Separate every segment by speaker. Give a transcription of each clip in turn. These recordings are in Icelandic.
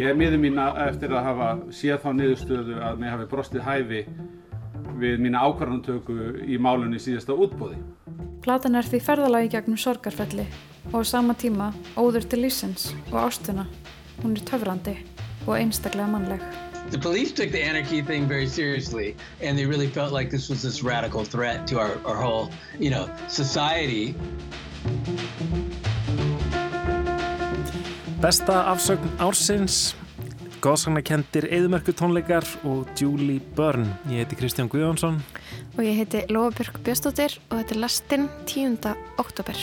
Speaker 1: Ég er miður mín eftir að hafa séð þá niðurstöðu að mig hafi brostið hæfi við mína ákvarðantöku í málunni síðasta útbóði.
Speaker 2: Platan er því ferðalagi gegnum sorgarfelli og á sama tíma óður til lísens og ástuna. Hún er töfrandi og einstaklega mannleg.
Speaker 3: The police took the anarchy thing very seriously and they really felt like this was this radical threat to our, our whole, you know, society.
Speaker 4: Besta afsögn ársins, góðsagnakendir eðumörku tónleikar og Julie Byrne. Ég heiti Kristján Guðjónsson.
Speaker 2: Og ég heiti Lofabjörg Björnstóttir og þetta er lastinn 10. oktober.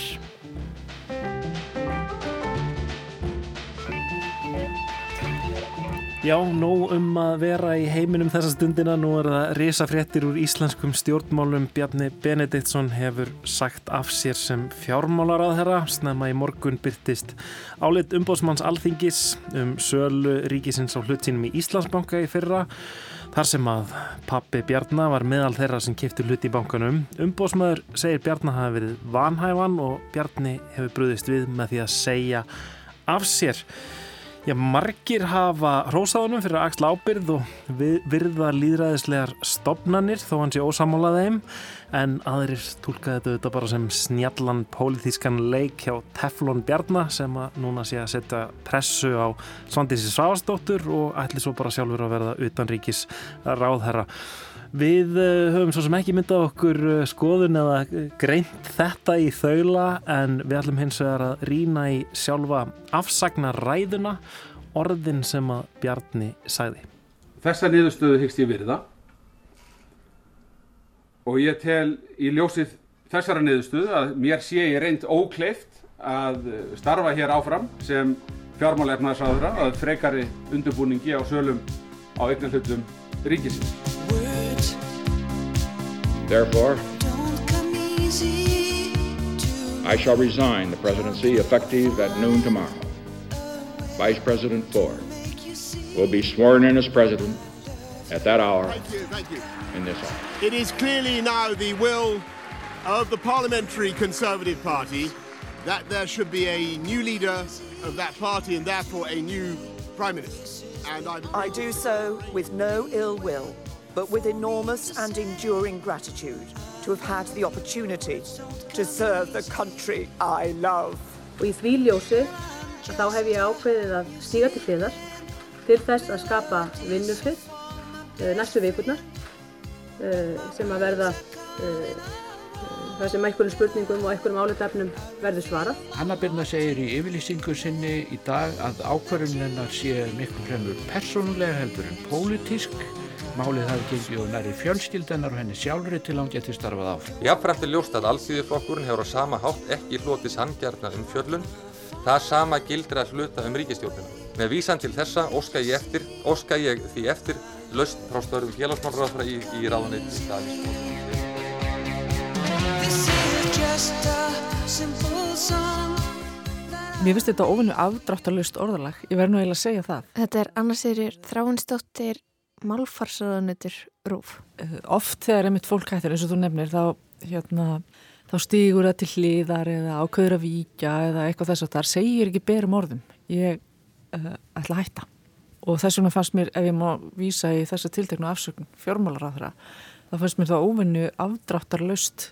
Speaker 4: Já, nóg um að vera í heiminum þessa stundina. Nú er það risafréttir úr íslenskum stjórnmálum. Bjarni Benediktsson hefur sagt af sér sem fjármálaráðherra. Snemma í morgun byrtist álit umbóðsmanns alþingis um sölu ríkisins á hlutinum í Íslandsbanka í fyrra. Þar sem að pappi Bjarnar var meðal þeirra sem kipti hluti í bankanum. Umbóðsmaður segir Bjarnar hafi verið vanhæfan og Bjarni hefur brúðist við með því að segja af sér. Já, margir hafa hrósaðunum fyrir að axla ábyrð og virða líðræðislegar stopnannir þó hann sé ósamálaðið þeim en aðrir tólkaði þetta auðvitað bara sem snjallan pólitískan leik hjá Teflon Bjarnar sem að núna sé að setja pressu á Svandísi Svavastóttur og ætli svo bara sjálfur að verða utanríkis ráðherra. Við eh, höfum svo sem ekki myndað okkur eh, skoðun eða greint þetta í þaula en við ætlum hins vegar að rína í sjálfa afsagnaræðuna orðin sem að Bjarni sagði.
Speaker 1: Þessa niðurstöðu hyggst ég virða og ég tel í ljósið þessara niðurstöðu að mér sé ég reynd ókleift að starfa hér áfram sem fjármáleifnaðsraðura að frekari undurbúningi á sölum á eignarhlutum ríkisins.
Speaker 5: Therefore, I shall resign the presidency effective at noon tomorrow. Vice President Ford will be sworn in as president at that hour
Speaker 6: Thank you, thank you.
Speaker 5: in this office.
Speaker 6: It is clearly now the will of the Parliamentary Conservative Party that there should be a new leader of that party and therefore a new Prime Minister. And I,
Speaker 7: I do so with no ill will, but with enormous and enduring gratitude to have had the opportunity to serve the country I love.
Speaker 8: Og í því ljósi þá hef ég ákveðið að stíga til hliðar til þess að skapa vinnufrið uh, næstu vikurnar uh, sem að verða uh, það sem einhverjum spurningum og einhverjum álitefnum verður svarað.
Speaker 9: Hanna Birna segir í yfirlýsingu sinni í dag að ákvarðuninnar sé miklu fremur persónulega heldur en pólitísk. Málið hafi gengið og næri fjölskyldanar og henni sjálfri til án getið starfað áfram.
Speaker 10: Jáfnframt er ljóst að allþýðiflokkurinn hefur á sama hátt ekki hlotið sangjarna um fjöllun. Það sama gildir að hluta um ríkistjórnina. Með vísan til þessa óska ég, eftir, óska ég því eftir laust frá störum félagsmálráðfra í, í ráðunni
Speaker 11: Mér finnst þetta ofinu afdráttalust orðalag, ég verð nú eiginlega að segja það.
Speaker 2: Þetta er annars yfir þráinsdóttir málfarsaðanutur rúf.
Speaker 11: Uh, oft þegar einmitt fólk hættir eins og þú nefnir þá, hérna, þá stígur það til hliðar eða ákveður að víkja eða eitthvað þess að það segir ekki berum orðum. Ég uh, ætla að hætta. Og þess vegna fannst mér, ef ég má vísa í þessa tilteknu afsökun fjármálar á þeirra, þá fannst mér það ofinu afdráttarlust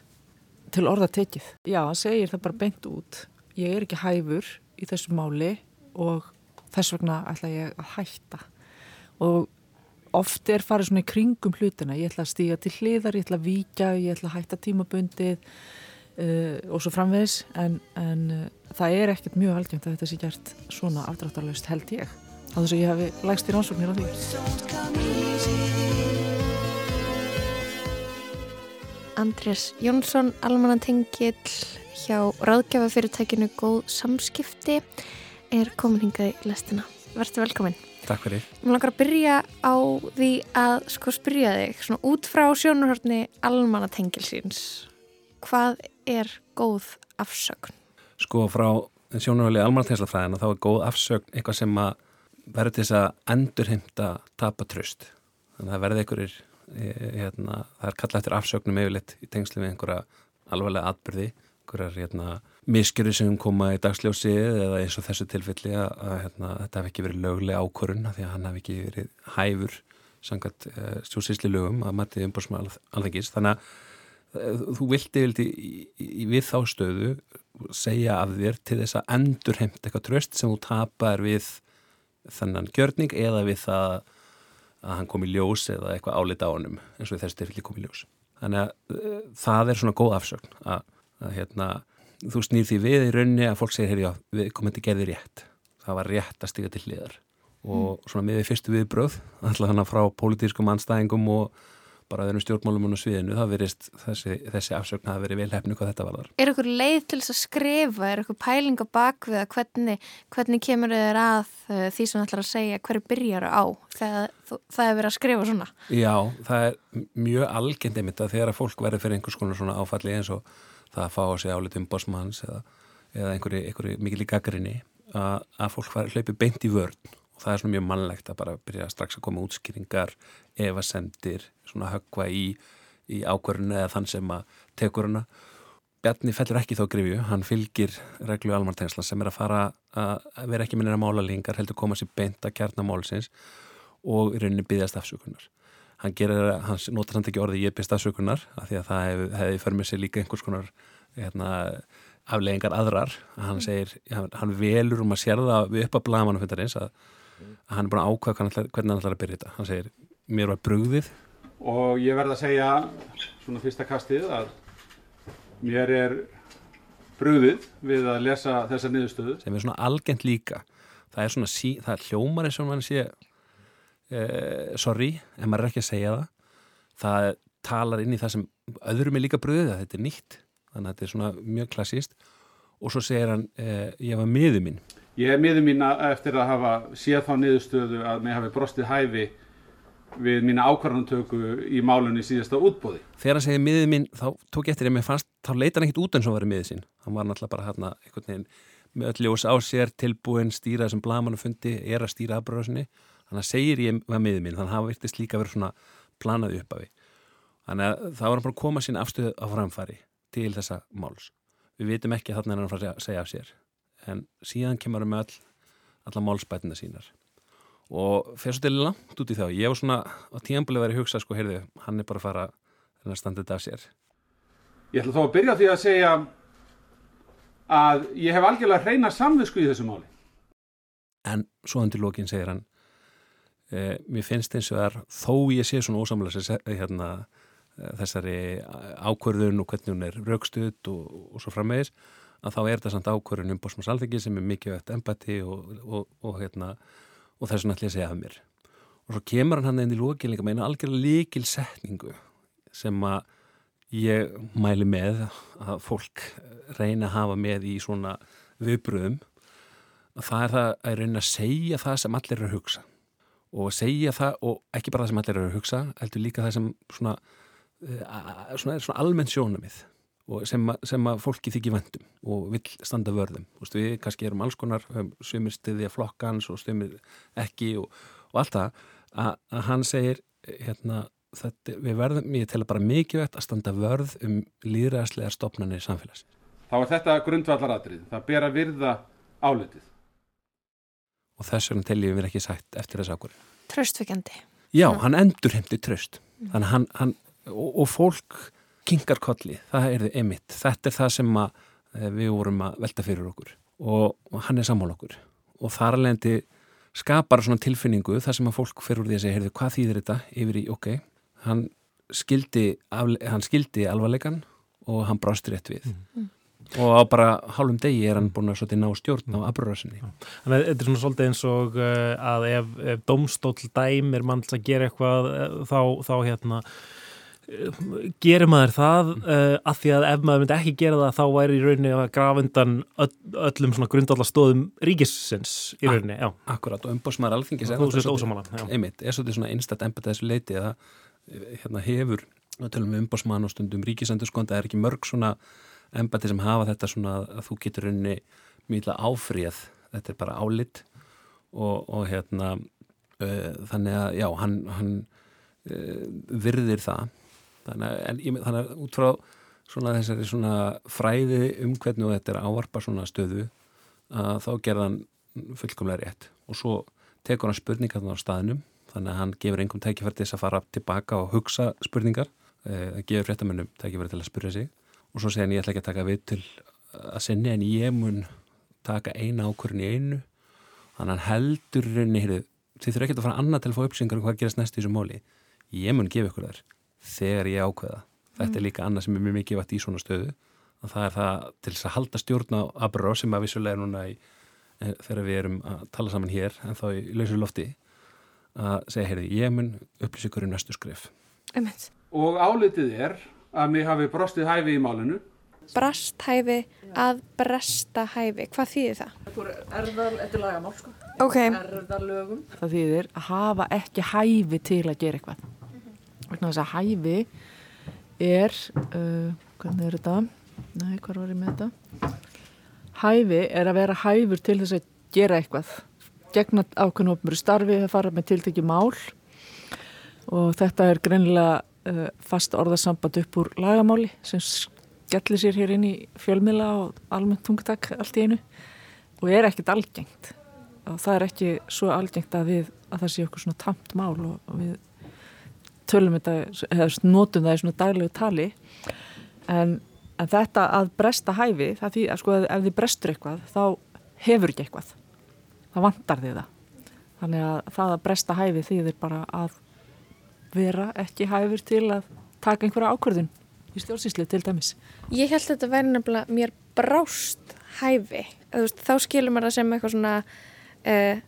Speaker 11: til orða tekið. Já, það segir það bara beint út. Ég er ekki hæfur í þessu máli og þess vegna ætla ég að hætta. Og oft er farið svona í kringum hlutina. Ég ætla að stíga til hliðar, ég ætla að víkja, ég ætla að hætta tímabundið uh, og svo framvegis. En, en uh, það er ekkert mjög algengt að þetta sé gert svona afdráttarlaust held ég. Á þess að ég hefi lægst í rannsóknir á því.
Speaker 2: Andrés Jónsson, almanantengill hjá ráðgjafafyrirtækinu Góð Samskipti er komin hingað í lestina. Verður velkomin.
Speaker 4: Takk fyrir.
Speaker 2: Mér langar að byrja á því að sko spyrja þig, svona út frá sjónurhörni almanatengilsins, hvað er góð afsögn?
Speaker 12: Sko frá sjónurhörli almanatengslafræðina þá er góð afsögn eitthvað sem að verður þess að endurheimta tapa tröst. Þannig að það verður einhverjir hérna, það er kallað eftir afsögnum yfirleitt í tengslu við einhverja alvarlega atbyrði, einhverjar hérna, miskjöru sem koma í dagsljósi eða eins og þessu tilfelli að, að hérna, þetta hef ekki verið löglega ákvörun því að hann hef ekki verið hæfur sangat uh, eh, stjórnsýsli lögum að matið umbúrsmann alþengis þannig að uh, þú vildi, vildi í, í, við þá stöðu segja af þér til þess að endur heimt eitthvað tröst sem þú tapar við þannan gjörning eða við það að hann kom í ljós eða eitthvað álita á honum eins og þessi tilfelli kom í ljós. Þannig að uh, það er svona góð afsögn að, að hérna þú snýr því við í raunni að fólk segir, heyrja, við komum til gerði rétt. Það var rétt að stiga til hliðar. Og mm. svona með því fyrstu viðbröð, alltaf hana frá pólitískum anstæðingum og bara þeirrum stjórnmálum og sviðinu, það verist þessi, þessi afsökn að veri velhæfnu hvað þetta var þar.
Speaker 2: Er eitthvað leið til þess að skrifa, er eitthvað pæling á bakvið að hvernig, hvernig kemur þér að uh, því sem ætlar að segja hverju byrjar á þegar það er verið að skrifa svona?
Speaker 12: Já, það er mjög algjend einmitt að þegar að fólk verður fyrir einhvers konar svona áfalli eins og það að fá á sig álitum bosmanns eða, eða einhverju, einhverju mikil í gaggrinni að, að fólk hlaupi beint í vörn. Og það er svona mjög mannlegt að bara byrja strax að koma útskýringar evasendir, svona höggva í, í ákvörðinu eða þann sem að tekur hana. Bjarni fellur ekki þá grifju, hann fylgir reglu almartengsla sem er að fara að vera ekki minnir að mála lingar, heldur koma sér beint að kjarnamálsins og í rauninni byggðast afsökunar hann gerir, hann notar hann ekki orðið ég byrst afsökunar af því að það hefði hef för með sér líka einhvers konar hérna, afleggingar aðrar. Að hann mm. segir, hann, hann velur um að sér það við upp að blamanum fundarins að, að hann er búin að ákvæða hvernig hann ætlar að byrja þetta. Hann segir, mér var brugðið.
Speaker 1: Og ég verð að segja svona fyrsta kastið að mér er brugðið við að lesa þessa niðurstöðu.
Speaker 12: Sem er svona algjent líka. Það er svona, sí, það er hljómar eins og hann sé uh, sorry, en maður er ekki að segja það. Það talar inn í það sem öðrum er líka bröðið að þetta er nýtt. Þannig að þetta er svona mjög klassíst og svo segir hann, uh, ég var miður mín.
Speaker 1: Ég er miður mín eftir að hafa séð þá niðurstöðu að mig hafi brostið hæfi við mína ákvarðantöku í málunni síðasta útbóði.
Speaker 12: Þegar hann segið miður mín, þá tók ég eftir að mér fannst, þá leita hann ekkit út eins og var miður sín. Hann var náttúrulega bara hérna einhvern veginn með öll ljós á sér, tilbúin, stýra þessum blamanum fundi, er að stýra aðbröðsynni þannig að segir ég að miður mín þannig að það virtist líka verið svona planað upp af því þannig að það var bara að koma sín afstöðu á framfæri til þessa máls. Við vitum ekki þarna er hann segja af sér. En síðan kemur við með all, alla málspætina sínar. Og fyrir svo til langt út í þá. Ég var svona á tíanbúli verið að hugsa sko, heyrðu, hann er bara að fara standa þetta af sér.
Speaker 1: Ég ætla þá að byrja því að segja að ég hef algjörlega reyna samvisku í þessu máli.
Speaker 12: En svo undir lókin segir hann Eh, mér finnst eins og þar þó ég sé svona ósamlega hérna, eh, þessari ákvörðun og hvernig hún er raukstuð og, og svo frammeðis að þá er þetta samt ákvörðun um bósmars alþengi sem er mikið öll empati og, og, og hérna, þess vegna ætlum ég að segja af mér. Og svo kemur hann hann inn í lókilinga með einu algjörlega líkil setningu sem að ég mæli með að fólk reyna að hafa með í svona viðbröðum að það er það að reyna að segja það sem allir eru að hugsa og segja það og ekki bara það sem allir eru að hugsa heldur líka það sem svona, uh, svona, svona almennt sjónamið og sem, sem að fólki þykir vendum og vil standa vörðum Vistu, við kannski erum alls konar um, svimir stiðja flokkans og svimir ekki og, og allt það. Að, hann segir hérna, þetta, við verðum, ég tel bara mikið vett að standa vörð um líðræðslega stopnarnir samfélags
Speaker 1: Þá er þetta grundvallaradrið, það ber að virða álitið
Speaker 12: og þess vegna tel ég verið ekki sagt eftir þess aðgur
Speaker 2: Tröstfekjandi
Speaker 12: Já, mm. hann endur heimti tröst mm. þannig hann, hann og, og fólk kingar kolli, það er þið emitt þetta er það sem að, eh, við vorum að velta fyrir okkur. Og, og hann er sammál okkur. Og þar alveg skapar svona tilfinningu þar sem að fólk fyrir úr því að segja, heyrðu, hvað þýðir þetta? yfir í, ok, hann skildi, hann skildi alvarleikan og hann brástur rétt við. Mm og á bara hálfum degi er hann búin að ná stjórn á abrúrarsinni
Speaker 4: Þannig að þetta er svona svolítið eins og uh, að ef, ef domstól dæmir mann til að gera eitthvað uh, þá, þá hérna uh, gerir maður það að því að ef maður myndi ekki gera það þá væri í rauninni að grafa undan öll, öllum svona grundallastóðum ríkissins í rauninni, já.
Speaker 12: Akkurat og umbósmaður alþingis
Speaker 4: er
Speaker 12: er svolítið svona einstaklega þessu leiti að hérna hefur, við tölum um umbósmaðan og stundum ríkisendur sko, það er ekki mörg svona embati sem hafa þetta svona að þú getur unni mjög áfríð, þetta er bara álitt og, og hérna uh, þannig að já, hann, hann uh, virðir það. Þannig að, en, þannig að út frá svona þessari svona fræði um hvernig þetta er ávarpa svona stöðu að þá gerða hann fullkomlega rétt. Og svo tekur hann spurningar á staðnum þannig að hann gefur einhverjum tækifæri til þess að fara tilbaka og hugsa spurningar. Það gefur fréttamönnum tækifæri til að spyrja sig og svo segir hann ég ætla ekki að taka við til að sinni en ég mun taka eina ákvörðin í einu. Þannig að heldur rauninni heyrðu, þið þurfa ekki að fara annað til að fá uppsingar um hvað gerast næst í þessu móli ég mun gefa ykkur þær þegar ég ákveða. Þetta
Speaker 2: Mm.
Speaker 12: er líka annað sem er mjög mikið vært í svona stöðu. Og það er það til þess að halda stjórn á Abró sem að vissulega er núna í, e, þegar við erum að tala saman hér en þá í lausu lofti að segja, heyrðu, ég mun upplýsa ykkur í næstu skrif
Speaker 2: Einmitt.
Speaker 1: Og álitið er að mig hafi brostið hæfi í málinu.
Speaker 2: Brasthæfi að bresta hæfi. Hvað þýðir það?
Speaker 11: Erðar, þetta er lagamál sko.
Speaker 2: Ok.
Speaker 11: Erðarlögum. Það þýðir að hafa ekki hæfi til að gera eitthvað. Vegna þess að hæfi er, uh, hvernig er þetta? Nei, hvað var ég með þetta? Hæfi er að vera hæfur til þess að gera eitthvað. Gegna ákveðinu opnur starfi, að fara með tiltekki mál og þetta er greinilega uh, fast orðasamband upp úr lagamáli sem skellir sér hér inn í fjölmila og almennt tungtak allt í einu. Og er ekkert algengt. Og það er ekki svo algengt að við að það sé okkur svona tamt mál og, og við tölum þetta eða notum það í svona daglegu tali. En, en þetta að bresta hæfi það því að sko ef þið brestur eitthvað þá hefur ekki eitthvað. Það vantar þið það. Þannig að það að bresta hæfi þýðir bara að vera ekki hæfur til að taka einhverja ákvörðun í stjórnsýslu til dæmis.
Speaker 2: Ég held að þetta væri nefnilega mér brást hæfi. Þú Veist, þá skilur maður það sem eitthvað svona uh,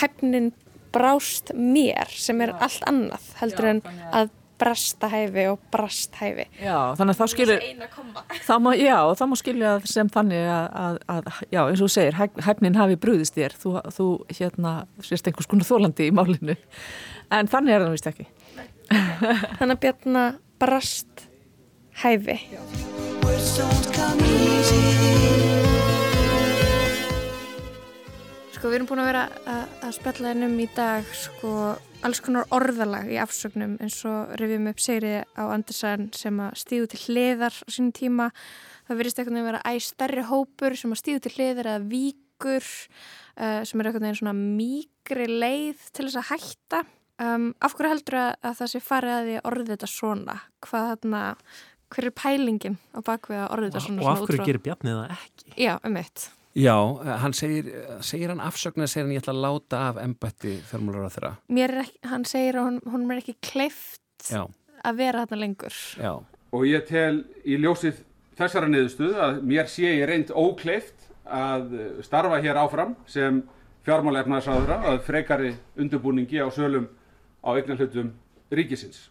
Speaker 2: hæfnin brást mér sem er allt annað heldur
Speaker 11: Já,
Speaker 2: en að bresta hæfi og brast hæfi.
Speaker 11: Já, þannig að þá skilur þá má, já, þá má skilja sem þannig að, að, að já, eins og þú segir, hæf- hæfnin hafi brúðist þér þú, þú hérna, sérst einhvers konar þólandi í málinu en þannig er það vist ekki
Speaker 2: Þannig að bjarna brast hæfi. Sko við erum búin að vera að, að spjalla hennum í dag sko alls konar orðalag í afsögnum eins og rifjum upp segri á Andersen sem að stíðu til hliðar á sínum tíma. Það verðist eitthvað að vera æ stærri hópur sem að stíðu til hliðar eða víkur uh, sem er eitthvað svona mýgri leið til þess að hætta. Um, af hverju heldur að, að það sé farið að því að orðið þetta svona? Hvað þarna, hver er pælingin á bakvið að orðið þetta svona?
Speaker 4: og af hverju
Speaker 2: frá-
Speaker 4: gerir Bjarni það ekki?
Speaker 2: Já, um eitt.
Speaker 12: Já, hann segir, segir hann afsögn eða segir hann ég ætla að láta af embætti fjármálar á þeirra
Speaker 2: Mér er ekki, hann segir að hún, hún er ekki kleift
Speaker 12: Já,
Speaker 2: að vera þarna lengur.
Speaker 12: já
Speaker 1: Og ég tel í ljósið þessara niðurstöðu að mér sé ég reynd ókleift að eh, starfa hér áfram sem fjármálaefnaðsraðura að frekari undirbúningi á sölum á eignarhlutum ríkisins.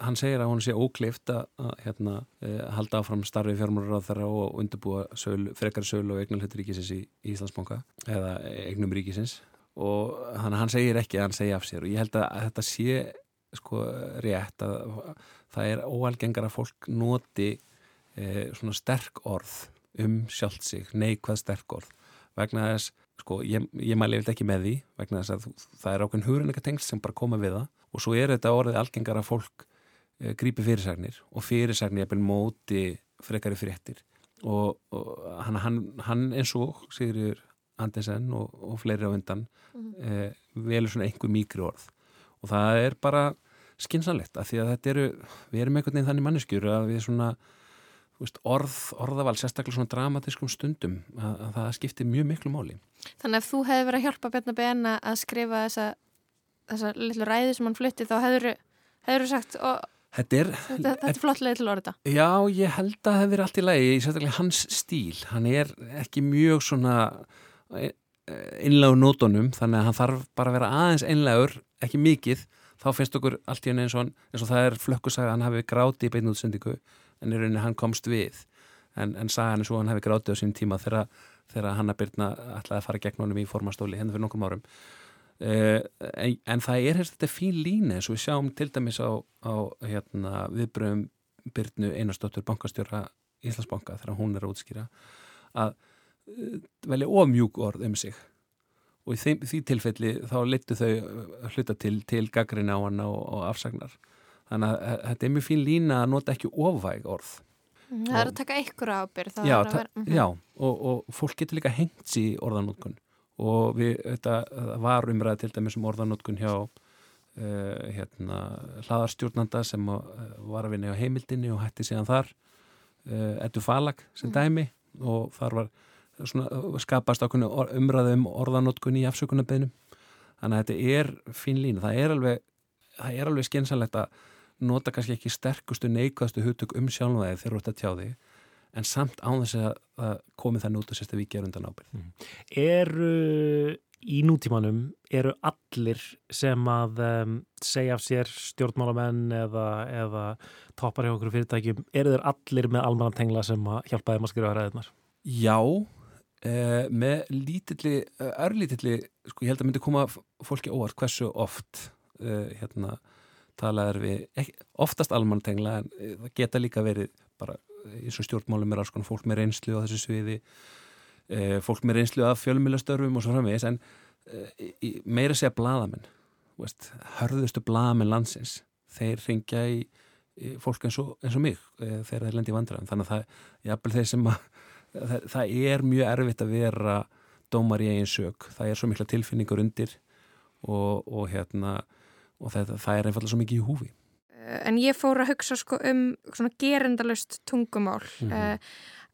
Speaker 12: Hann segir að hún sé ókleift að, hérna, eh, halda áfram starfi fjármálar á þeirra og undirbúa söl, frekari sölu og eignarhlutur ríkisins í, Íslandsbanka eða eignum ríkisins og hann, hann segir ekki að hann segja af sér og ég held að, að þetta sé sko rétt að það er óalgengar að fólk noti eh, svona sterk orð um sjálft sig, neikvað sterk orð vegna þess, sko, ég, ég mæli yfirleitt ekki með því, vegna þess að það er ákveðin hugrenninga tengsl sem bara koma við það. Og svo er þetta orðið algengar að fólk e, grípi fyrirsagnir og fyrirsagnir er móti frekari fréttir. Og, og hann, hann, hann eins og Sigurður Andersen og, og fleiri á undan e, velur svona einhver mýkri orð og það er bara skinsanlegt af því að þetta eru, við erum einhvern veginn þannig manneskjur að við svona veist, orð, orðaval, sérstaklega svona dramatiskum stundum að, að það skiptir mjög miklu máli.
Speaker 2: Þannig að ef þú hefði verið að hjálpa Bjarnar Bena að skrifa þessa, þessa litlu ræði sem hann flutti þá hefur þú sagt og
Speaker 12: Þetta er,
Speaker 2: þetta, þetta er flott leið til orða.
Speaker 12: Já, ég held að það hefur allt í lagi, sérstaklega hans stíl. Hann er ekki mjög svona einlegur nótunum, þannig að hann þarf bara að vera aðeins einlegur, ekki mikið, þá finnst okkur allt í henni eins og, eins og það er flökkusaga hann hafi gráti í beinu útsendingu, en í rauninni hann komst við. En, en sagan er svo að hann hafi gráti á sín tíma þegar, þegar hann að byrna ætlaði að fara gegn honum í formastóli henni fyrir nokkrum árum. Uh, en, en það er þetta fín lína eins og við sjáum til dæmis á, á hérna, viðbröðum Byrnu Einarsdóttur bankastjóra Íslandsbanka þegar hún er að útskýra að uh, velja ofmjúk orð um sig og í því, því tilfelli þá leittu þau hluta til til gaggrinn á hana og, og afsagnar þannig að þetta er mjög fín lína að nota ekki ofvæg orð
Speaker 2: það er að taka ykkur ábyrð.
Speaker 12: Já,
Speaker 2: vera,
Speaker 12: mm -hmm. já og, og fólk getur líka hengt í orðanótkun og við, þetta var umræðið til dæmis um orðanótkun hjá uh, hérna, hlaðarstjórnanda sem uh, var að vinna á heimildinni og hætti síðan þar uh, Eddu Falag sem mm. dæmi og þar var svona, skapast umræðið um orðanótkun í afsökunarbeginum þannig að þetta er fín lína, það er alveg alveg skynsalegt að nota kannski ekki sterkustu neikvæðstu hugtök um sjálfvæði þegar þú ert að tjá þig en samt án þess að komi það nút og sérst að við gerum undan ábyrð. Mm.
Speaker 4: Eru í nútímanum, eru allir sem að um, segja af sér stjórnmálamenn eða, eða toppar hjá okkur fyrirtækjum, eru þeir allir með almanna tengla sem að hjálpa þeim að skrifa ræðunar?
Speaker 12: Já, eh, með lítilli, örlítilli, sko ég held að myndi koma fólki óvart hversu oft eh, hérna talaður við, oftast almanna tengla en það geta líka verið bara eins og stjórnmálum er alls konar fólk með reynslu á þessu sviði e, fólk með reynslu af fjölmjölastörfum og svo framvegis en meira segja bladamenn veist, hörðustu bladamenn landsins þeir ringja í, í fólk eins og, eins og mig þegar þeir lendi í vandræðum. Þannig að það, jafnvel þeir sem að það, það er mjög erfitt að vera dómar í eigin sög, það er svo mikla tilfinningur undir og, og hérna og það, það er einfallega svo mikið í húfi
Speaker 2: Eh, en ég fór að hugsa sko um svona gerendalust tungumál mm -hmm.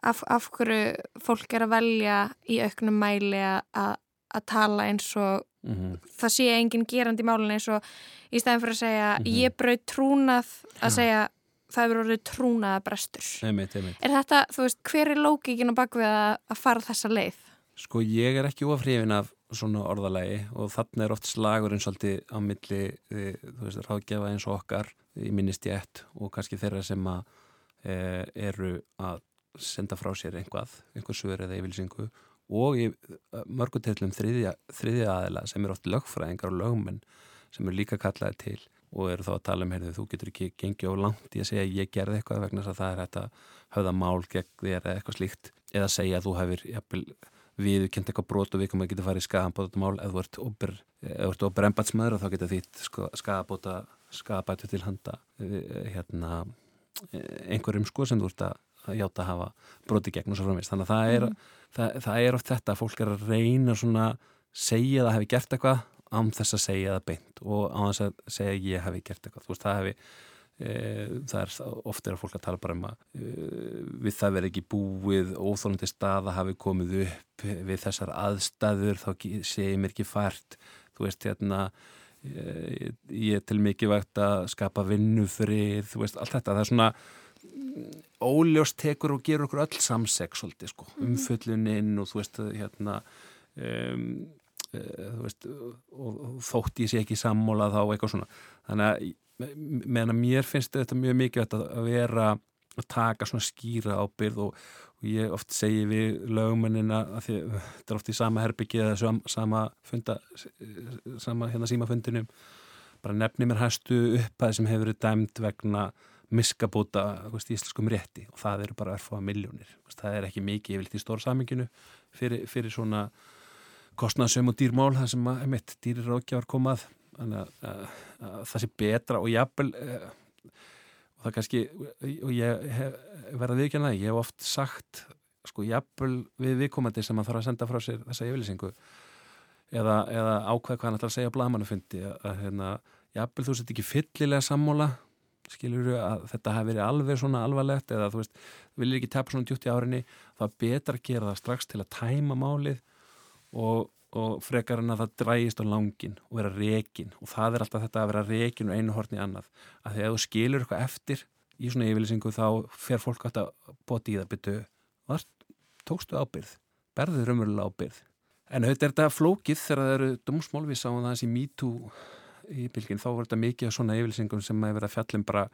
Speaker 2: af, af hverju fólk er að velja í auknum mæli að tala eins og mm -hmm. það sé enginn gerandi málin eins og í stæðin fyrir að segja mm -hmm. ég brauð trúnað að segja það hefur orðið trúnaða brestur
Speaker 12: einmitt, einmitt.
Speaker 2: er þetta, þú veist, hver er lókíkin á bakvið að, að fara þessa leið?
Speaker 12: Sko ég er ekki ofrifin af svona orðalagi og þannig er oft slagurinn svolítið á milli, þú veist, ráðgefa eins og okkar í minnistjætt og kannski þeirra sem að e, eru að senda frá sér einhvað, einhver sögur eða yfirlýsingu og í mörgutillum þriðja, þriðja aðila sem er oft lögfræðingar og lögmenn sem eru líka kallaði til og eru þá að tala um, heyrðu, þú getur ekki gengið á langt í að segja ég gerði eitthvað vegna þess að það er að höfða mál gegn þér eða eitthvað slíkt eða segja að þú hefur jafnvel, viðkjönd eitthvað brot og við komum að geta farið í skafambóta mál eða þú ert óber embatsmaður og þá geta þitt sko, skafabóta skapætu til handa eh, hérna, eh, einhverjum sko sem þú ert að hjáta að hafa broti gegn og svo framvist þannig að það er, mm. það, það er oft þetta að fólk er að reyna svona segja að það hefði gert eitthvað án þess að segja það beint og án þess að segja ég hefði gert eitthvað. Þú veist það hefði e, það er ofta er að fólk að tala bara um að e, við það verði ekki búið óþólandi stað að hafi komið upp við þessar aðstæður þá segir mér ekki fært. Þú veist hérna ég, ég til mikið vægt að skapa vinnufrið, þú veist, allt þetta. Það er svona mm, óljóst tekur og gerur okkur öll samseg svolítið sko, mm. umfulluninn og þú veist, hérna um, uh, þú veist og, og þótt ég sé ekki sammóla þá eitthvað svona, þannig að meðan að mér finnst þetta mjög mikið að vera að taka svona skýra ábyrð og, og ég oft segi við lögumennina að því þetta er oft í sama herbyggi eða sama funda sama hérna símafundinum bara nefni mér hæstu upphæð sem hefur verið dæmt vegna miskabúta í íslenskum rétti og það eru bara örfáða miljónir það er ekki mikið yfirleitt í stóra saminginu fyrir, fyrir svona kostnaðsum og dýrmál það sem að mitt dýrir ákjáðar komað þannig að, að, að það sé betra og jafnvel eh, og það kannski, og ég verða viðkjana, ég hef oft sagt sko jafnvel við viðkomandi sem að þarf að senda frá sér þessa yfirlýsingu eða, eða ákveð hvað hann ætlar að segja blamannufundi að hérna, jafnvel þú sett ekki fyllilega sammóla skilur þú að þetta hafi verið alveg svona alvarlegt eða þú veist, viljið ekki tapa svona djútt í árinni, það er betra að gera það strax til að tæma málið og og frekar en að það drægist á langin og vera rekin og það er alltaf þetta að vera rekin og einu hortni annað. Að að þú skilur eitthvað eftir í svona yfirlýsingu þá fer fólk að bóti í það byttu var tókstu ábyrð berður umverulega ábyrð en auðvitað er þetta flókið þegar það eru domsmál við sáum það þessi MeToo í bylgin þá voru þetta mikið svona yfirlýsingum sem að vera fjallin bara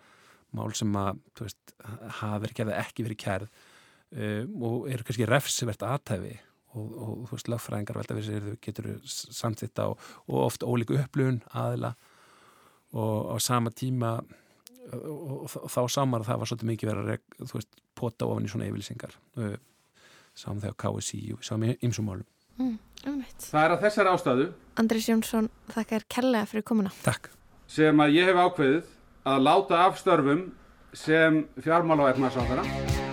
Speaker 12: mál sem að veist, hafa verið ekki verið kærð um, og eru kannski refsivert aðtæfi og, og þú veist, lögfræðingar velta við sér, þau getur samtitt á og oft ólíku upplöfun aðila. Og á sama tíma og, og þá samar það var svolítið mikið verið að þú veist, pota ofan í svona yfirlýsingar. Saman þegar KSI og saman ímsum málum.
Speaker 2: Mm,
Speaker 1: Það er að þessar ástöðu
Speaker 2: Andris Jónsson, þakka er kellega fyrir komuna.
Speaker 12: Takk.
Speaker 1: Sem að ég hef ákveðið að láta af störfum sem fjármála og efnarsáðara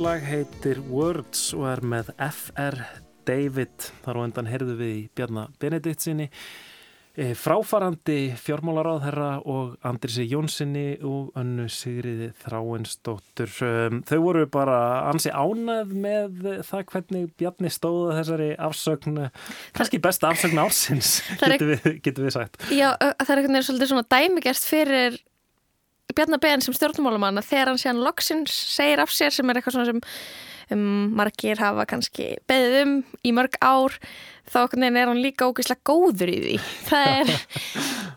Speaker 4: Þetta lag heitir Words og er með F.R. David. Þar á endan heyrðu við í Bjarnar Benedikt sinni. E, fráfarandi fjármálaráðherra og Andrisi Jónssoni og önnu Sigriði Þráinsdóttur. Um, þau voru bara ansi ánað með það hvernig Bjarni stóða þessari afsögn, kannski besta afsögn ársins, getur við, getur við sagt.
Speaker 2: Já, það er einhvern veginn svolítið svona dæmigerst fyrir Bjarnar Ben sem stjórnmálumann að þegar hann sé hann loksins segir af sér sem er eitthvað svona sem um, margir hafa kannski beðið um í mörg ár þá er hann líka ógeðslega góður í því. Það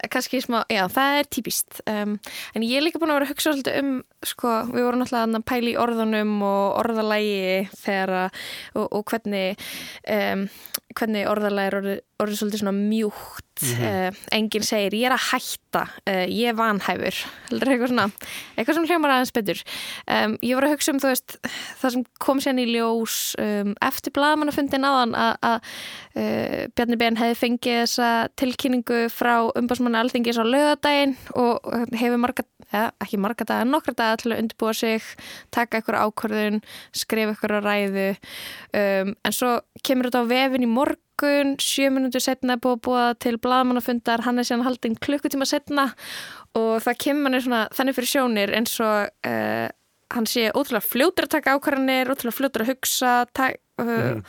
Speaker 2: er kannski smá, já það er típist um, en ég er líka búin að vera að hugsa svolítið um sko, við vorum náttúrulega að pæla í orðunum og orðalægi þegar og, og hvernig um, hvernig orðalægi er orðið, orðið svolítið svona mjúkt mm -hmm. uh, enginn segir ég er að hætta, uh, ég er vanhæfur. Eitthvað svona, eitthvað sem hljómar aðeins betur. Um, ég voru að hugsa um veist, það sem kom sérn í ljós um, eftir blagamannafundin aðan að Uh, Bjarni Ben hefði fengið þessa tilkynningu frá umbásmanna alþingis á lögadaginn og hefur marga, ja, ekki marga daga, nokkra daga til að undirbúa sig, taka ykkur ákvörðun, skrifa ykkur á ræðu. Um, en svo kemur þetta á vefin í morgun, sjö minútur setna er búið að búa til bladamannafundar, hann er síðan haldinn klukkutíma setna og það kemur hann svona þannig fyrir sjónir eins og uh, hann sé ótrúlega fljótur að taka ákvarðanir, ótrúlega fljótur að hugsa, taka Uh, mm.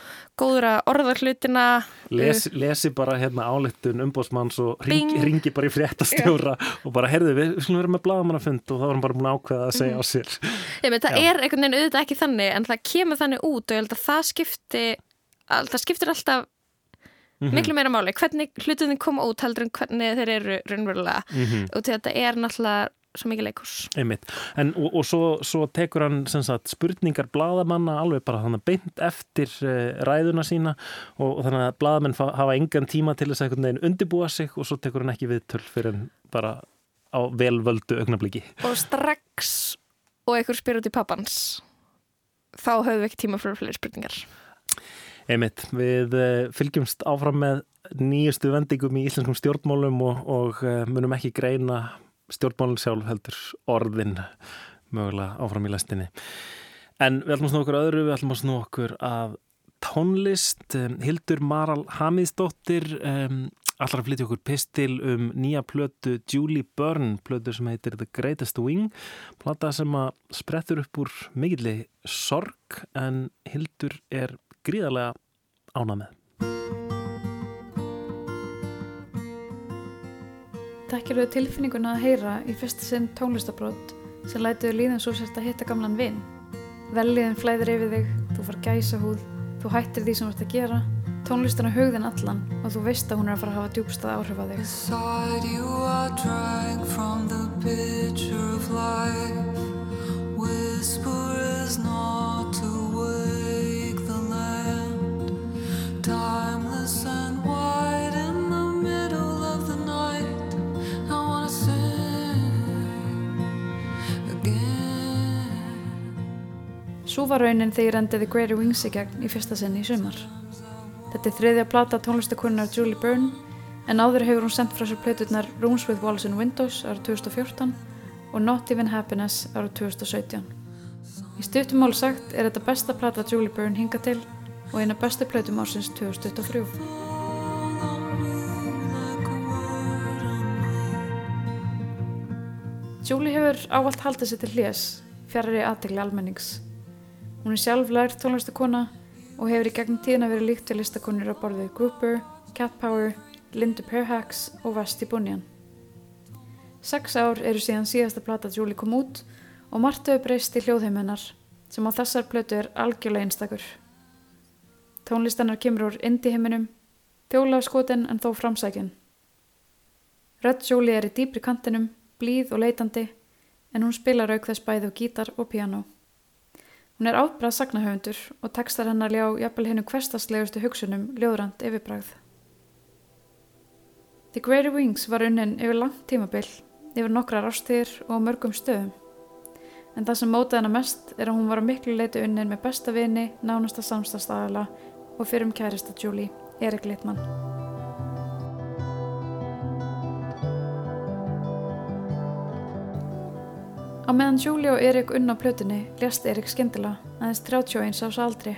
Speaker 2: góður að orða hlutina
Speaker 4: Les, uh, lesi bara hérna álettun umbótsmanns og ringi, ringi bara í fréttastjóra yeah. og bara herðu við, við vera með blagamannafund og þá erum bara búin ákveða að segja mm. á sér
Speaker 2: Ég veit, það Já. er einhvern veginn auðvitað ekki þannig en það kemur þannig út og ég held að það skipti það skiptir alltaf mm -hmm. miklu meira máli, hvernig hlutinni koma út heldur en hvernig þeir eru raunverulega. -hmm. og þetta er náttúrulega svo mikið leikurs
Speaker 4: en, og, og svo, svo tekur hann sagt, spurningar bladamanna alveg bara þannig beint eftir uh, ræðuna sína. Og, og þannig að bladamenn hafa engan tíma til þess að undibúa sig og svo tekur hann ekki við töl fyrir bara á velvöldu augnabliki
Speaker 2: og strax og einhver spyr út í pappans þá höfum við ekki tíma fyrir fleiri spurningar
Speaker 4: Einmitt, við uh, fylgjumst áfram með nýjustu vendingum í íslenskum stjórnmálum og, og uh, munum ekki greina stjórnmálinn sjálf heldur orðin mögulega áfram í lestinni. En við ætlum að snú okkur öðru, við ætlum að snú okkur að tónlist. Hildur Maral Hamiðsdóttir allar að flytja okkur pistil um nýja plötu Julie Byrne, plötu sem heitir The Greatest Wing, plata sem að sprettur upp úr mikilli sorg en Hildur er gríðarlega ánað með.
Speaker 13: Þekkir þau tilfinninguna að heyra í fyrsta sinn tónlistabrót sem lætiðu líðan svo sérst að hitta gamlan vinn. Velliðin flæðir yfir þig, þú far gæsa húð, þú hættir því sem þú ert að gera, tónlistan er hugðin allan og þú veist að hún er að fara að hafa djúbstað áhrif á þig. Timeless and wide in Svo var raunin þegar ég rendiði Greater Wings í gegn í fyrsta senni í sumar. Þetta er þriðja plata tónlistakunnar Julie Byrne en áður hefur hún sendt frá sér plöturnar Rooms with Walls and Windows ára 2014 og Not Even Happiness ára 2017. Í stuttumál sagt er þetta besta plata Julie Byrne hinga til og eina bestu plötum ársins 2023. Julie hefur ávalt haldið sér til hljés, fjarrir í aðtegli almennings. Hún er sjálf lært tónlistakona og hefur í gegnum tíðina verið líkt við listakonir á borðið Grouper, Cat Power, Linda Perhax og Vasti Bunyan. Seks ár eru síðan síðasta plata Julie kom út og margt hefur breyst í hljóðheimennar sem á þessar plötu er algjörlega einstakur. Tónlistannar kemur úr indie heiminum, þjóla á skotin en þó framsækjun. Rödd Julie er í dýpri kantinum, blíð og leitandi en hún spilar auk þess bæði á gítar og piano. Hún er ábræð sagnahöfundur og tekstar hennar ljá jafnvel hennu hverstaslegustu hugsunum ljóðrand yfirbræð. The Greater Wings var unnin yfir langt tímabill, yfir nokkrar ástíðir og mörgum stöðum. En það sem mótaði hennar mest er að hún var að miklu leiti unnin með besta vini, nánasta samstastagala og fyrir um kærista Julie, Erik Littmann. Á meðan Júli og Erik unna á plötunni lést Erik skemmtilega, aðeins 31 ás aldri.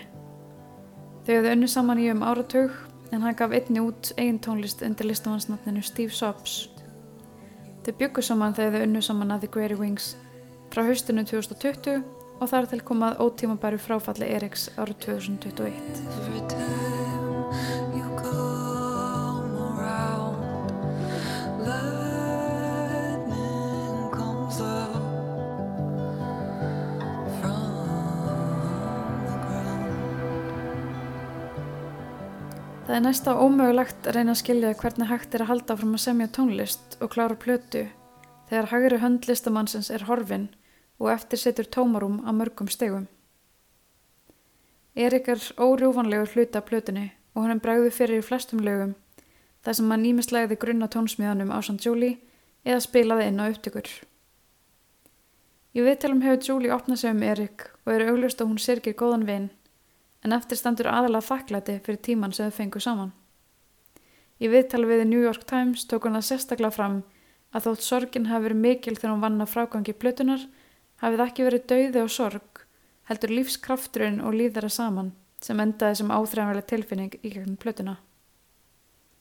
Speaker 13: Þau hefðu unni saman í um áratug en hann gaf einni út eigin tónlist undir listamannsnafninu Steve Sobs. Þau byggu saman þegar þau unnu saman að The Greater Wings frá haustinu 2020 og þar til komað ótímabæru fráfalli Eriks árið 2021. Það er næsta ómögulegt að reyna að skilja hvernig hægt er að halda fram að semja tónlist og klára plötu þegar hægri hönd listamannsins er horfin og eftir setur tómarum á mörgum stegum. Erik er órjúvanlegur hluta plötunni og hann bregði fyrir í flestum lögum þar sem hann nýmislegði grunna tónsmíðanum á St. Julie eða spilaði inn á upptökur. Í viðtelum hefur Julie opnað sig um Erik og eru auglust að hún sirkir góðan vinn en eftir standur aðalega þakklæti fyrir tíman sem þau fengu saman. Í viðtali við New York Times tók hann það sérstaklega fram að þótt sorgin hafi verið mikil þegar hann vann að frágangi plötunar, hafið ekki verið dauði og sorg, heldur lífskrafturinn og líðara saman sem endaði sem áþræðanverlega tilfinning í gegnum plötuna.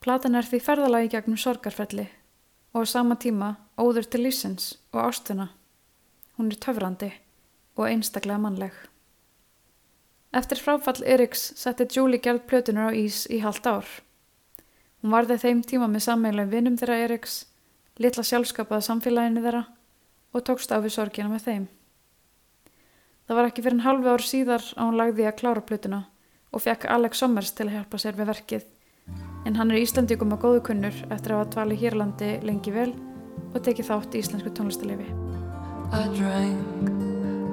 Speaker 13: Platan er því ferðalagi gegnum sorgarfelli og á sama tíma óður til lífsins og ástuna. Hún er töfrandi og einstaklega mannleg. Eftir fráfall Eriks setti Julie gerð plötunar á ís í halvt ár. Hún varði þeim tíma með sammeinlega vinnum þeirra Eriks, litla sjálfskapaða samfélaginu þeirra og tókst á við sorgina með þeim. Það var ekki fyrir en halvu ár síðar að hún lagði að klára plötuna og fekk Alex Sommers til að hjálpa sér við verkið en hann er Íslandikum að góðu kunnur eftir að hafa tvali Hírlandi lengi vel og tekið þátt í íslensku tónlistalifi. I drank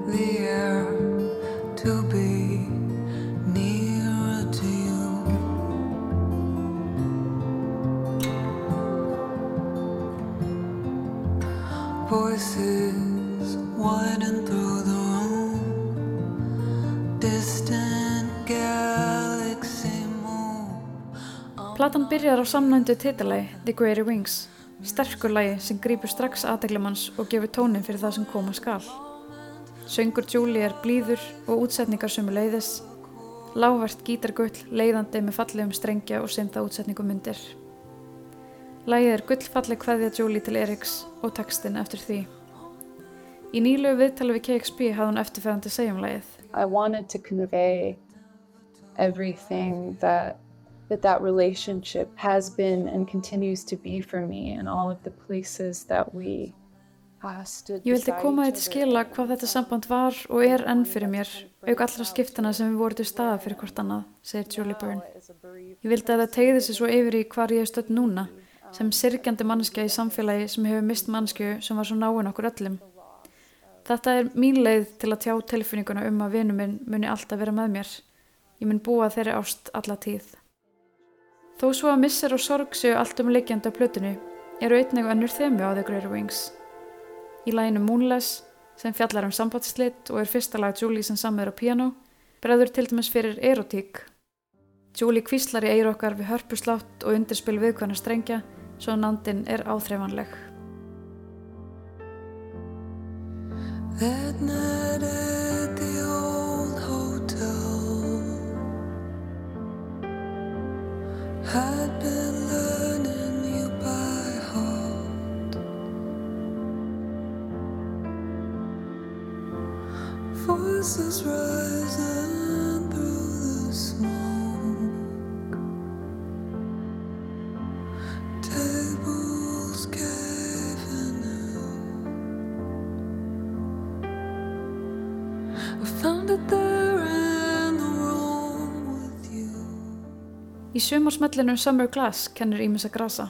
Speaker 13: the air to be Voices widen through the room. Distant galaxy moon. Platan byrjar á samnændu titilagi The Greater Wings. Sterkur lagi sem grýpur strax aðdeglumanns og gefur tónin fyrir það sem koma skal. Söngur Julie er blíður og útsetningar sem er leiðis, lágvært gítargull leiðandi með fallegum strengja og synda útsetningum myndir. Lægið er gullfalleg hvaðja Julie til Eriks og textin eftir því. Í nýlu viðtali við KXP hafði hún eftirferðandi segjum lægið.
Speaker 14: I wanted to convey everything that that that relationship has been and continues to be for me and all of the places that we
Speaker 13: Ég vildi koma til skila hvað þetta samband var og er enn fyrir mér, auk allra skiptana sem við vorum til staða fyrir hvort annað, segir Julie Byrne. Ég vildi að það tegði sig svo yfir í hvar ég er stödd núna, sem sirkjandi mannskja í samfélagi sem hefur mist mannskju sem var svo náinn okkur öllum. Þetta er mín leið til að tjá tilfinninguna um að vinu minn muni alltaf vera með mér. Ég mun búa þeirri ást alla tíð. Þó svo að missir og sorg séu allt um leikjandi á plötinu, eru einnig önnur þemu á The Greater Wings. Í læginu Moonless, sem fjallar um sambandsslitt og er fyrsta lag Julie sem samver á piano, bregður til dæmis fyrir erotík. Julie kvíslar í eir okkar við hörpuslátt og undirspil viðkvæmna strengja, svo nándin er áþreifanleg. That night Í sumarsmellinum Summer Glass kennir Ímis að grasa.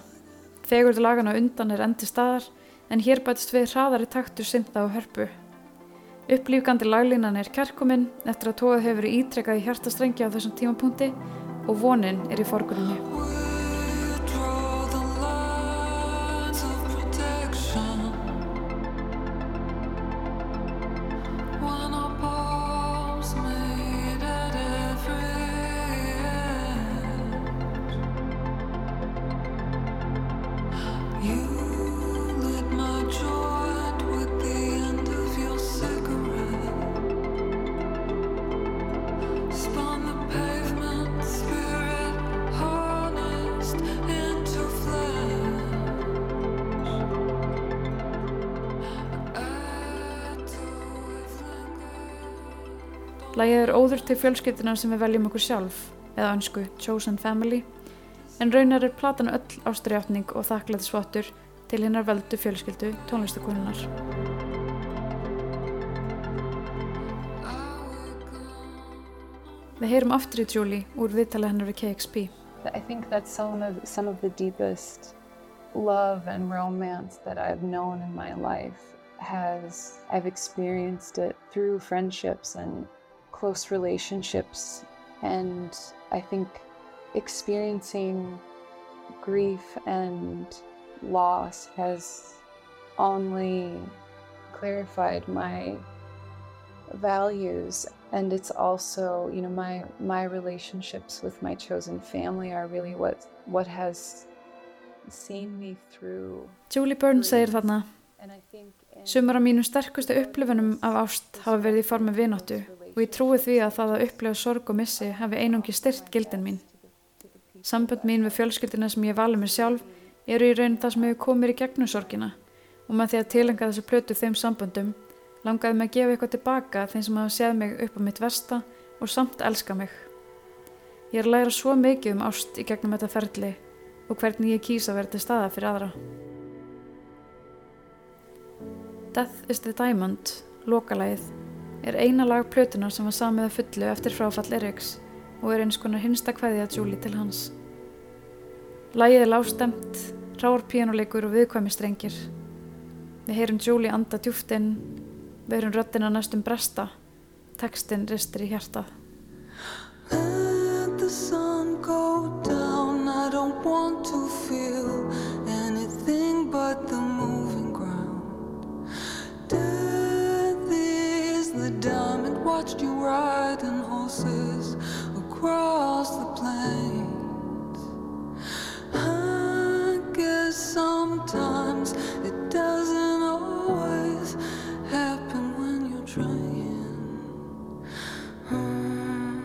Speaker 13: Fegurðu lagana undan er endi staðar en hér bætist við hraðari taktur synda á hörpu. Upplýfgandi laglínan er kærkominn eftir að tóðið hefur ítrekkað í hjartastrengja á þessum tímapunkti og vonin er í forgrunni. Til fjölskyldina sem við veljum okkur sjálf, eða önsku Chosen Family, en raunar er platan öll ástriðjáttning og þakklæðisvottur til hinnar veldu fjölskyldu tónlistakonunar. Við heyrum aftur í Julie úr viðtala hennar við KXP.
Speaker 14: I think that's some of, some of the deepest love and romance that I've known in my life has I've experienced it through friendships and close relationships and I think experiencing grief and loss has only clarified my values. And it's also you know my my relationships with my chosen family are really what what has seen me through
Speaker 13: Julie Byrne segir þarna Sumar af mínum sterkustu upplifunum af ást hafa verið í formi vináttu og ég trúi því að það að upplega sorg og missi hafi einungi styrt gildin mín. Sambönd mín við fjölskyldina sem ég vali mér sjálf eru í raun það sem hefur komið í gegnum sorgina og með því að tilenga þessu plötu þeim samböndum langaði mig að gefa eitthvað tilbaka þeim sem hafa séð mig upp á mitt versta og samt elska mig. Ég er að læra svo mikið um ást í gegnum þetta ferli og hvernig ég kýsa til staða fyrir aðra. Death is the Diamond, lokalægið, er eina lag plötunar sem var samið að fullu eftir fráfall Eriks og er eins konar hinsta hvaðið að Julie til hans. Lægið er lástemt, ráur píjánuleikur og viðkvæmi strengir. Við heyrum Julie anda djúftinn Við erum röttin að næstum bresta. Tekstinn ristir í hjartað. Let the sun go down I don't want to feel anything but the moving Watched you riding horses across the plains I guess sometimes it doesn't always happen when you're trying. Hmm,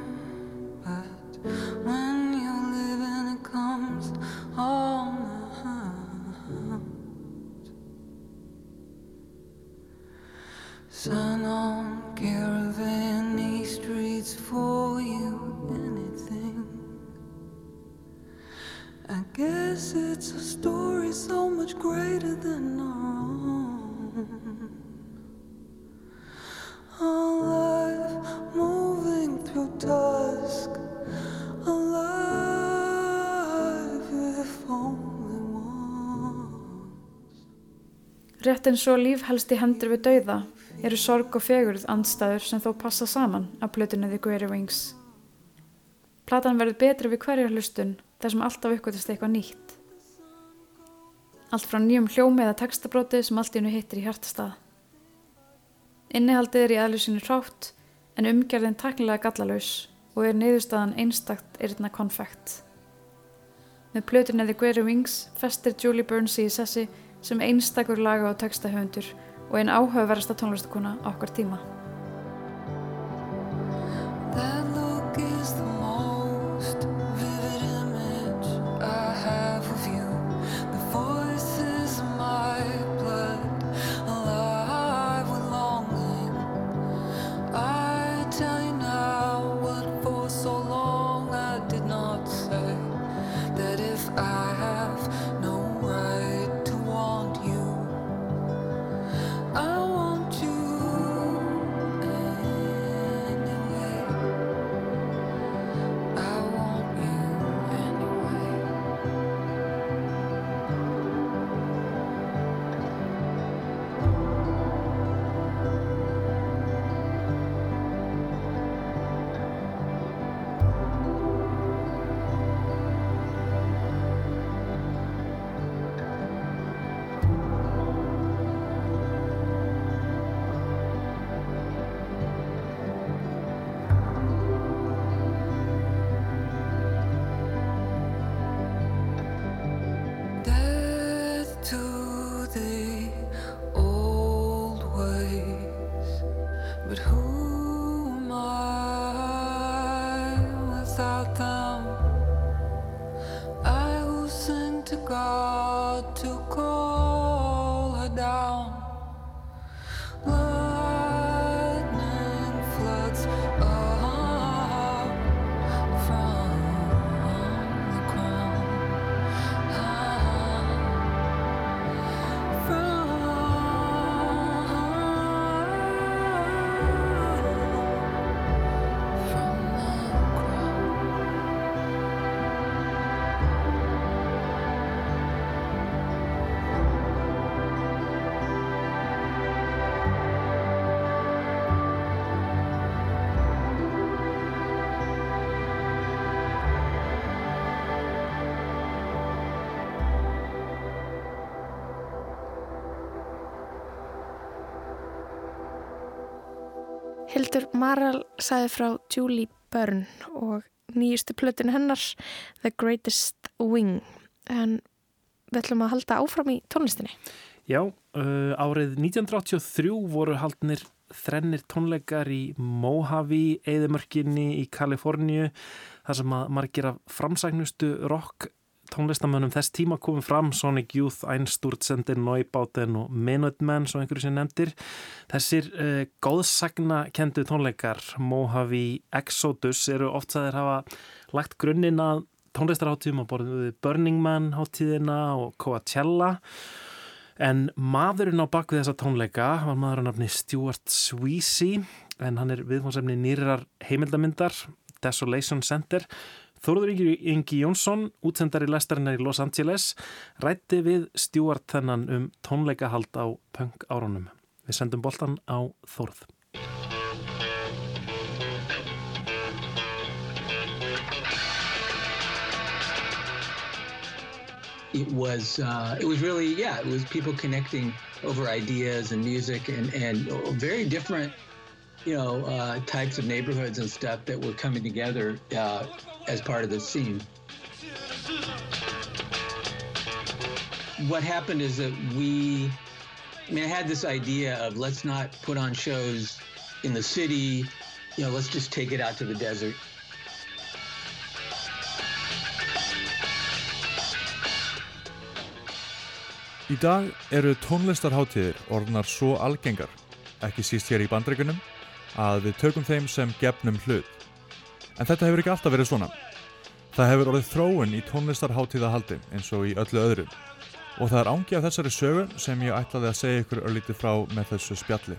Speaker 13: but when you live and it comes all. Sun on caravan, it's a story so much greater than our own. Alive, moving through dusk. Alive, if only once. Rétt eins og líf helst í hendur við dauða eru sorg og fegurð andstæður sem þó passa saman af plötunni The Greater Wings. Platan verður betri við hverja hlustun þar sem alltaf uppgötast eitthvað nýtt. Allt frá nýjum hljómi eða textabróti sem allt í hennu hittir í hjartastað. Innihaldið er í aðlusinu hrátt en umgerðin taknilega gallalaus og er neyðustafan einstakt yrna konfekt. Með plötunni The Greater Wings festir Julie Burns í sessi sem einstakur laga og textahöfundur og einn áhugaverðasta tónlistakona okkar tíma.
Speaker 2: Maral sagði frá Julie Byrne og nýjustu plötun hennar The Greatest Wing en við ætlum að halda áfram í tónlistinni.
Speaker 4: Já, uh, árið 1983 voru haldnir þrennir tónleikar í Mojave, eðimörkinni í Kaliforníu þar sem að margir af framsæknustu rock tónlistamönnum þess tíma komum fram Sonic Youth, Einstúrtsendir, Neubauten og Minutemen, svo einhverju sem nefndir. Þessir uh, góðsagna kendu tónleikar Mojave Exodus eru oft að þeir hafa lagt grunninn að tónlistarháttíðum á borðinu Burning Man háttíðina og Coachella. En maðurinn á bakvið þessa tónleika var maður á nafni Stuart Sweezy en hann er viðfónsefni nýrar heimildamindar Desolation Center Þóruður Ingi Jónsson, útsendari lestarinnar í Los Angeles, rætti við stjúart þennan um tónleikahald á punk árunum. Við sendum boltan á Þóruð.
Speaker 3: It was uh, it was really yeah it was people connecting over ideas and music and and very different you know uh, types of neighborhoods and stuff that were coming together uh, as part of the scene. What happened is that we, I mean, I had this idea of let's not put on shows in the city, you know, let's just take it out to the desert.
Speaker 15: Í dag eru tónlistarháttíðir orðnar svo algengar, ekki síst hér í bandreikunum, að við tökum þeim sem gefnum hlut. En þetta hefur ekki alltaf verið svona. Það hefur orðið þróun í tónlistarháttíðahaldi eins og í öllu öðru. Og það er ángi af þessari sögu sem ég ætlaði að segja ykkur örlítið frá með þessu spjalli.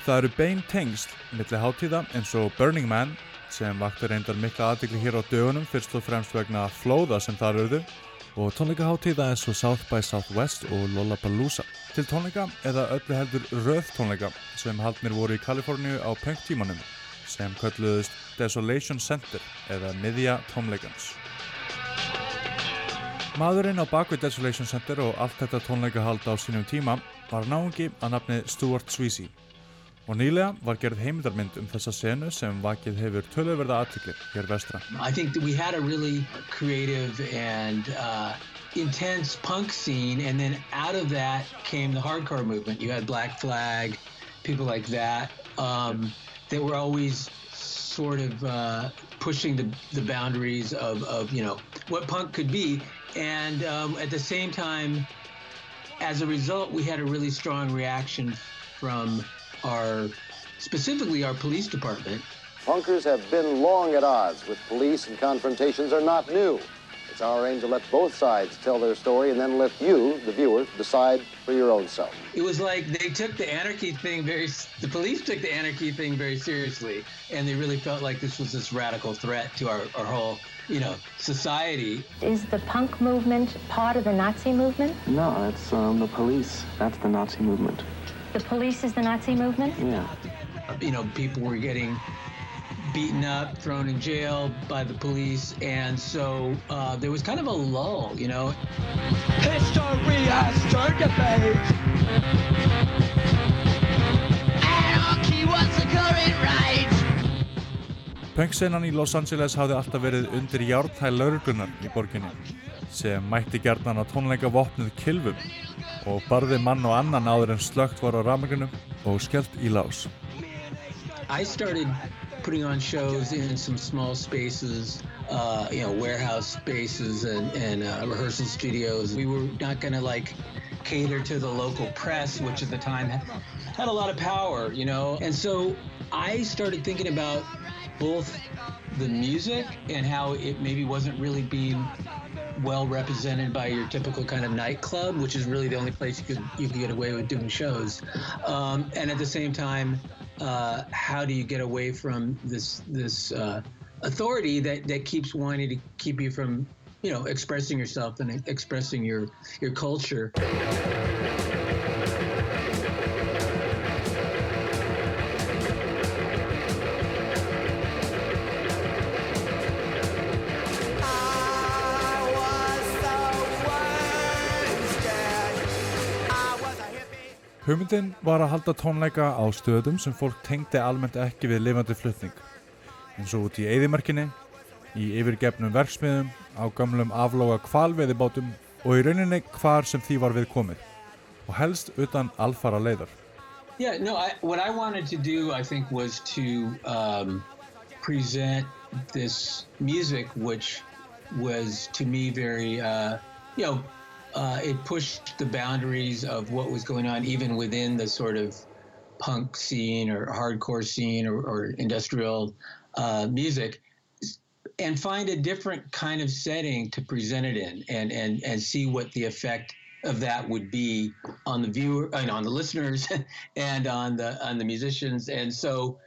Speaker 15: Það eru bein tengst millir háttíða eins og Burning Man sem vakti reyndar mikla aðdegli hér á dögunum fyrst og fremst vegna flóða sem þar auðu og tónleikaháttíða eins og South by Southwest og Lollapalooza. Til tónleika eða öllu heldur röð tónleika sem haldnir voru í Kaliforníu á punktímanum sem kölluðust Desolation Center eða miðja tónleikans. Maðurinn á bakvið Desolation Center og allt þetta tónleikahald á sínum tíma var náðungi að nafni Stuart Sweezy og nýlega var gerð heimildarmynd um þessa senu sem vakið hefur töluverða hér vestra.
Speaker 3: I think that we had a really creative and uh, intense punk scene and then out of that came the hardcore movement. You had Black Flag, people like that um, that were always sort of uh, pushing the, the boundaries of, of, you know, what punk could be. And um, at the same time, as a result, we had a really strong reaction from our, specifically our police department.
Speaker 16: Punkers have been long at odds with police and confrontations are not new. It's our aim to let both sides tell their story and then let you, the viewer, decide for your own self.
Speaker 3: It was like they took the anarchy thing very, the police took the anarchy thing very seriously and they really felt like this was this radical threat to our, our whole, you know, society.
Speaker 17: Is the punk movement part of the Nazi movement?
Speaker 18: No, it's um, the police. That's the Nazi movement.
Speaker 17: The police is the Nazi movement?
Speaker 18: Yeah.
Speaker 3: You know, people were getting beaten up, thrown in jail by the police, and so uh, there was kind of a lull, you know.
Speaker 19: History has turned a page. Anarchy was the current right.
Speaker 15: Punksenan í Los Angeles hafði alltaf verið undir járnhæl lauruglunar í borginni sem mætti gerðan á tónleika vopnuð kilvum og barði mann og annan áður en slögt var á ramagrunum og skellt í lás.
Speaker 3: I started putting on shows in some small spaces, uh, you know, warehouse spaces and, and uh, rehearsal studios. We were not going to like cater to the local press, which at the time had a lot of power, you know. And so I started thinking about both the music and how it maybe wasn't really being well represented by your typical kind of nightclub, which is really the only place you could you could get away with doing shows. Um, and at the same time, uh, how do you get away from this this uh, authority that that keeps wanting to keep you from you know expressing yourself and expressing your your culture.
Speaker 15: Hugmyndin var að halda tónleika á stöðum sem fólk tengdi almennt ekki við lifandi flutning. eins og út í Eðimarkinni, í yfirgefnum verksmiðum, á gamlum aflóga kvalveiðibátum og í rauninni hvar sem því var við komið. Og helst utan alfara leiðar.
Speaker 3: Yeah, no, I, what I wanted to do, I think, was to um, present this music, which was to me very, uh, you know, uh, it pushed the boundaries of what was going on, even within the sort of punk scene or hardcore scene or, or industrial uh, music, and find a different kind of setting to present it in, and and and see what the effect of that would be on the viewer and on the listeners and on the on the musicians. And so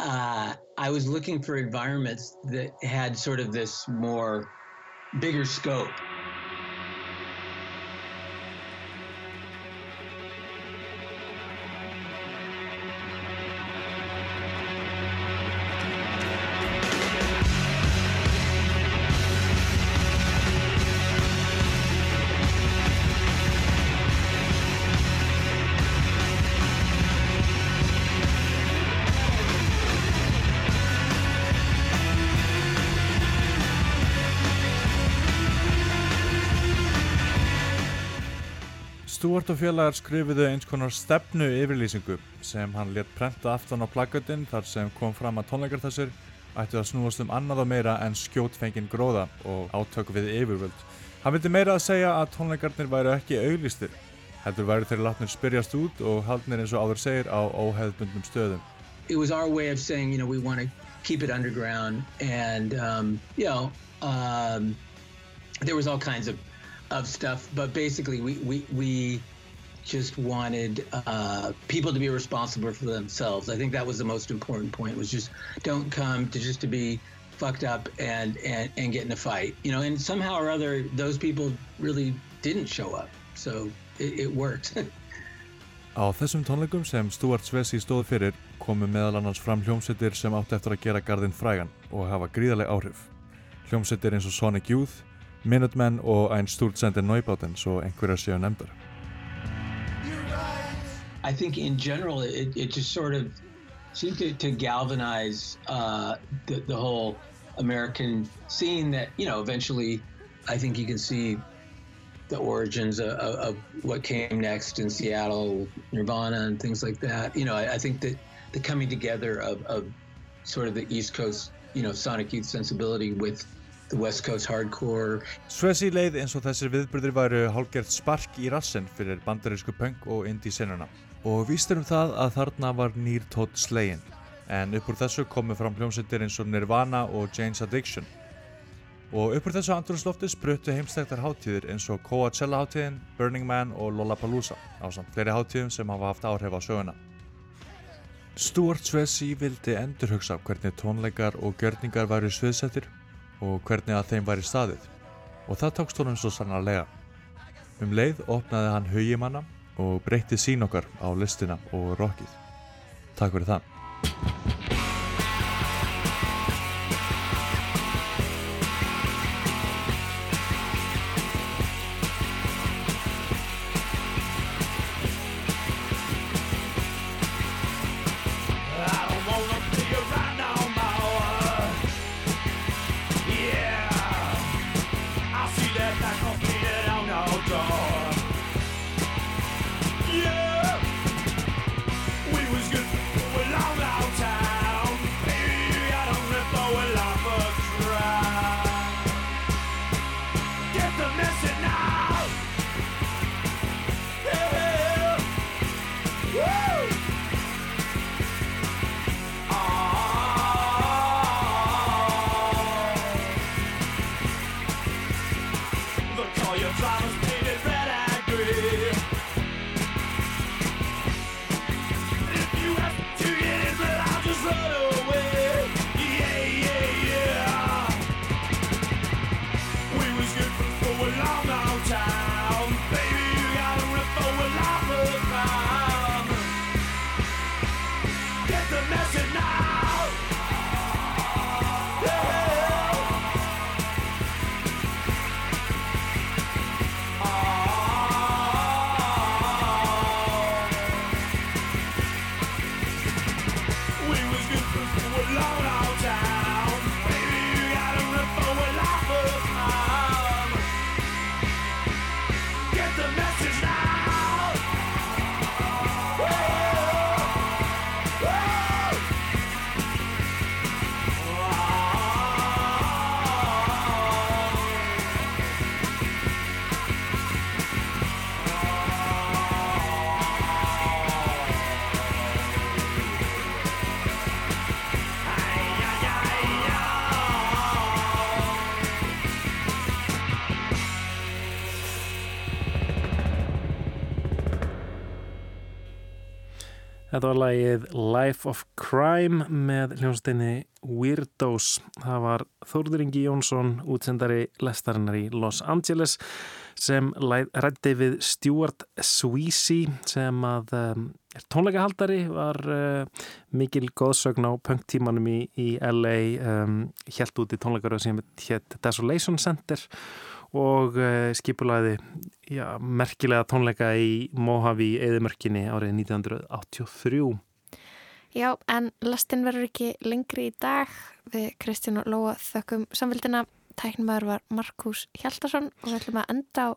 Speaker 3: uh, i was looking for environments that had sort of this more bigger scope
Speaker 15: Stuart og félagar skrifiðu eins konar stefnu yfirlýsingu sem hann létt prenta aftan á plakatinn þar sem kom fram að tónleikar þessir ættu að snúast um annað og meira en skjótfengin gróða og átök við yfirvöld. Hann vildi meira að segja að tónleikarnir væru ekki auglýstir, heldur væru þeirri látnir spyrjast út og haldnir eins og áður segir á óheðbundum stöðum.
Speaker 3: it was our way of saying, you know, we want to keep it underground, and um, you know, um, there was all kinds of of stuff, but basically, we we we just wanted uh, people to be responsible for themselves. I think that was the most important point. Was just don't come to just to be fucked up and and and get in a fight, you know. And somehow or other, those people really didn't show up, so it, it worked.
Speaker 15: Á þessum tónleikum sem Stuart Svesi stóð fyrir komu meðal annars fram hljómsettir sem átti eftir að gera gardinn frægan og hafa gríðarlega áhrif. Hljómsettir eins og Sonic Youth, Minutemen og Ein Sturtzende Neubauten svo einhverjar séu nefndar.
Speaker 3: I think in general, it, it just sort of seemed to, to galvanize uh, the, the whole American scene that, you know, eventually I think you can see the origins of, of, of what came next in Seattle, Nirvana and things like that. You know, I, I think that the coming together of, of sort of the East Coast, you know, Sonic Youth sensibility with
Speaker 15: Svesi leið eins og þessir viðbyrðir væru hálgert spark í rassen fyrir bandarísku punk og indie senuna. Og víst er um það að þarna var nýr tótt slegin. En upp úr þessu komu fram hljómsveitir eins og Nirvana og Jane's Addiction. Og upp úr þessu andrúrslofti spruttu heimstæktar hátíðir eins og Coachella hátíðin, Burning Man og Lollapalooza á samt fleiri hátíðum sem hafa haft áhrif á söguna. Stuart Svesi vildi endurhugsa hvernig tónleikar og gjörningar væri sviðsettir og hvernig að þeim væri staðið og það tókst honum svo sannarlega. Um leið opnaði hann hugimanna og breytti sín okkar á listina og rockið. Takk fyrir það.
Speaker 4: Þetta var lagið Life of Crime með hljónstinni Weirdos. Það var Þórður Ingi Jónsson, útsendari lestarinnar í Los Angeles sem rætti við Stuart Sweezy sem að um, er tónleikahaldari, var uh, mikil góðsögn á punktímanum í, í LA, um, helt út í tónleikaröð sem hétt Desolation Center og uh, skipulaði já, merkilega tónleika í Mojave eðimörkinni árið 1983.
Speaker 20: Já, en lastin verður ekki lengri í dag. Við Kristján og Lóa þökkum samfélgina. Tæknumæður var Markus Hjaldarsson og við ætlum að enda á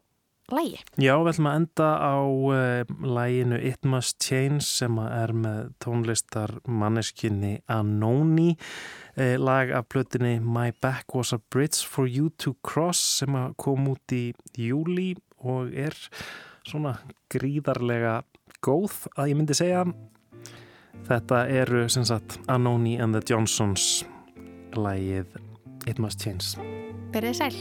Speaker 20: lægi.
Speaker 4: Já, við ætlum að enda á uh, læginu It Must Change sem er með tónlistar manneskinni Anoni uh, lag af blötinni My Back Was a Bridge for You to Cross sem kom út í júli og er svona gríðarlega góð að ég myndi segja. Þetta eru sem sagt Anoni and the Johnsons lægið It Must Change.
Speaker 20: Verðið sæl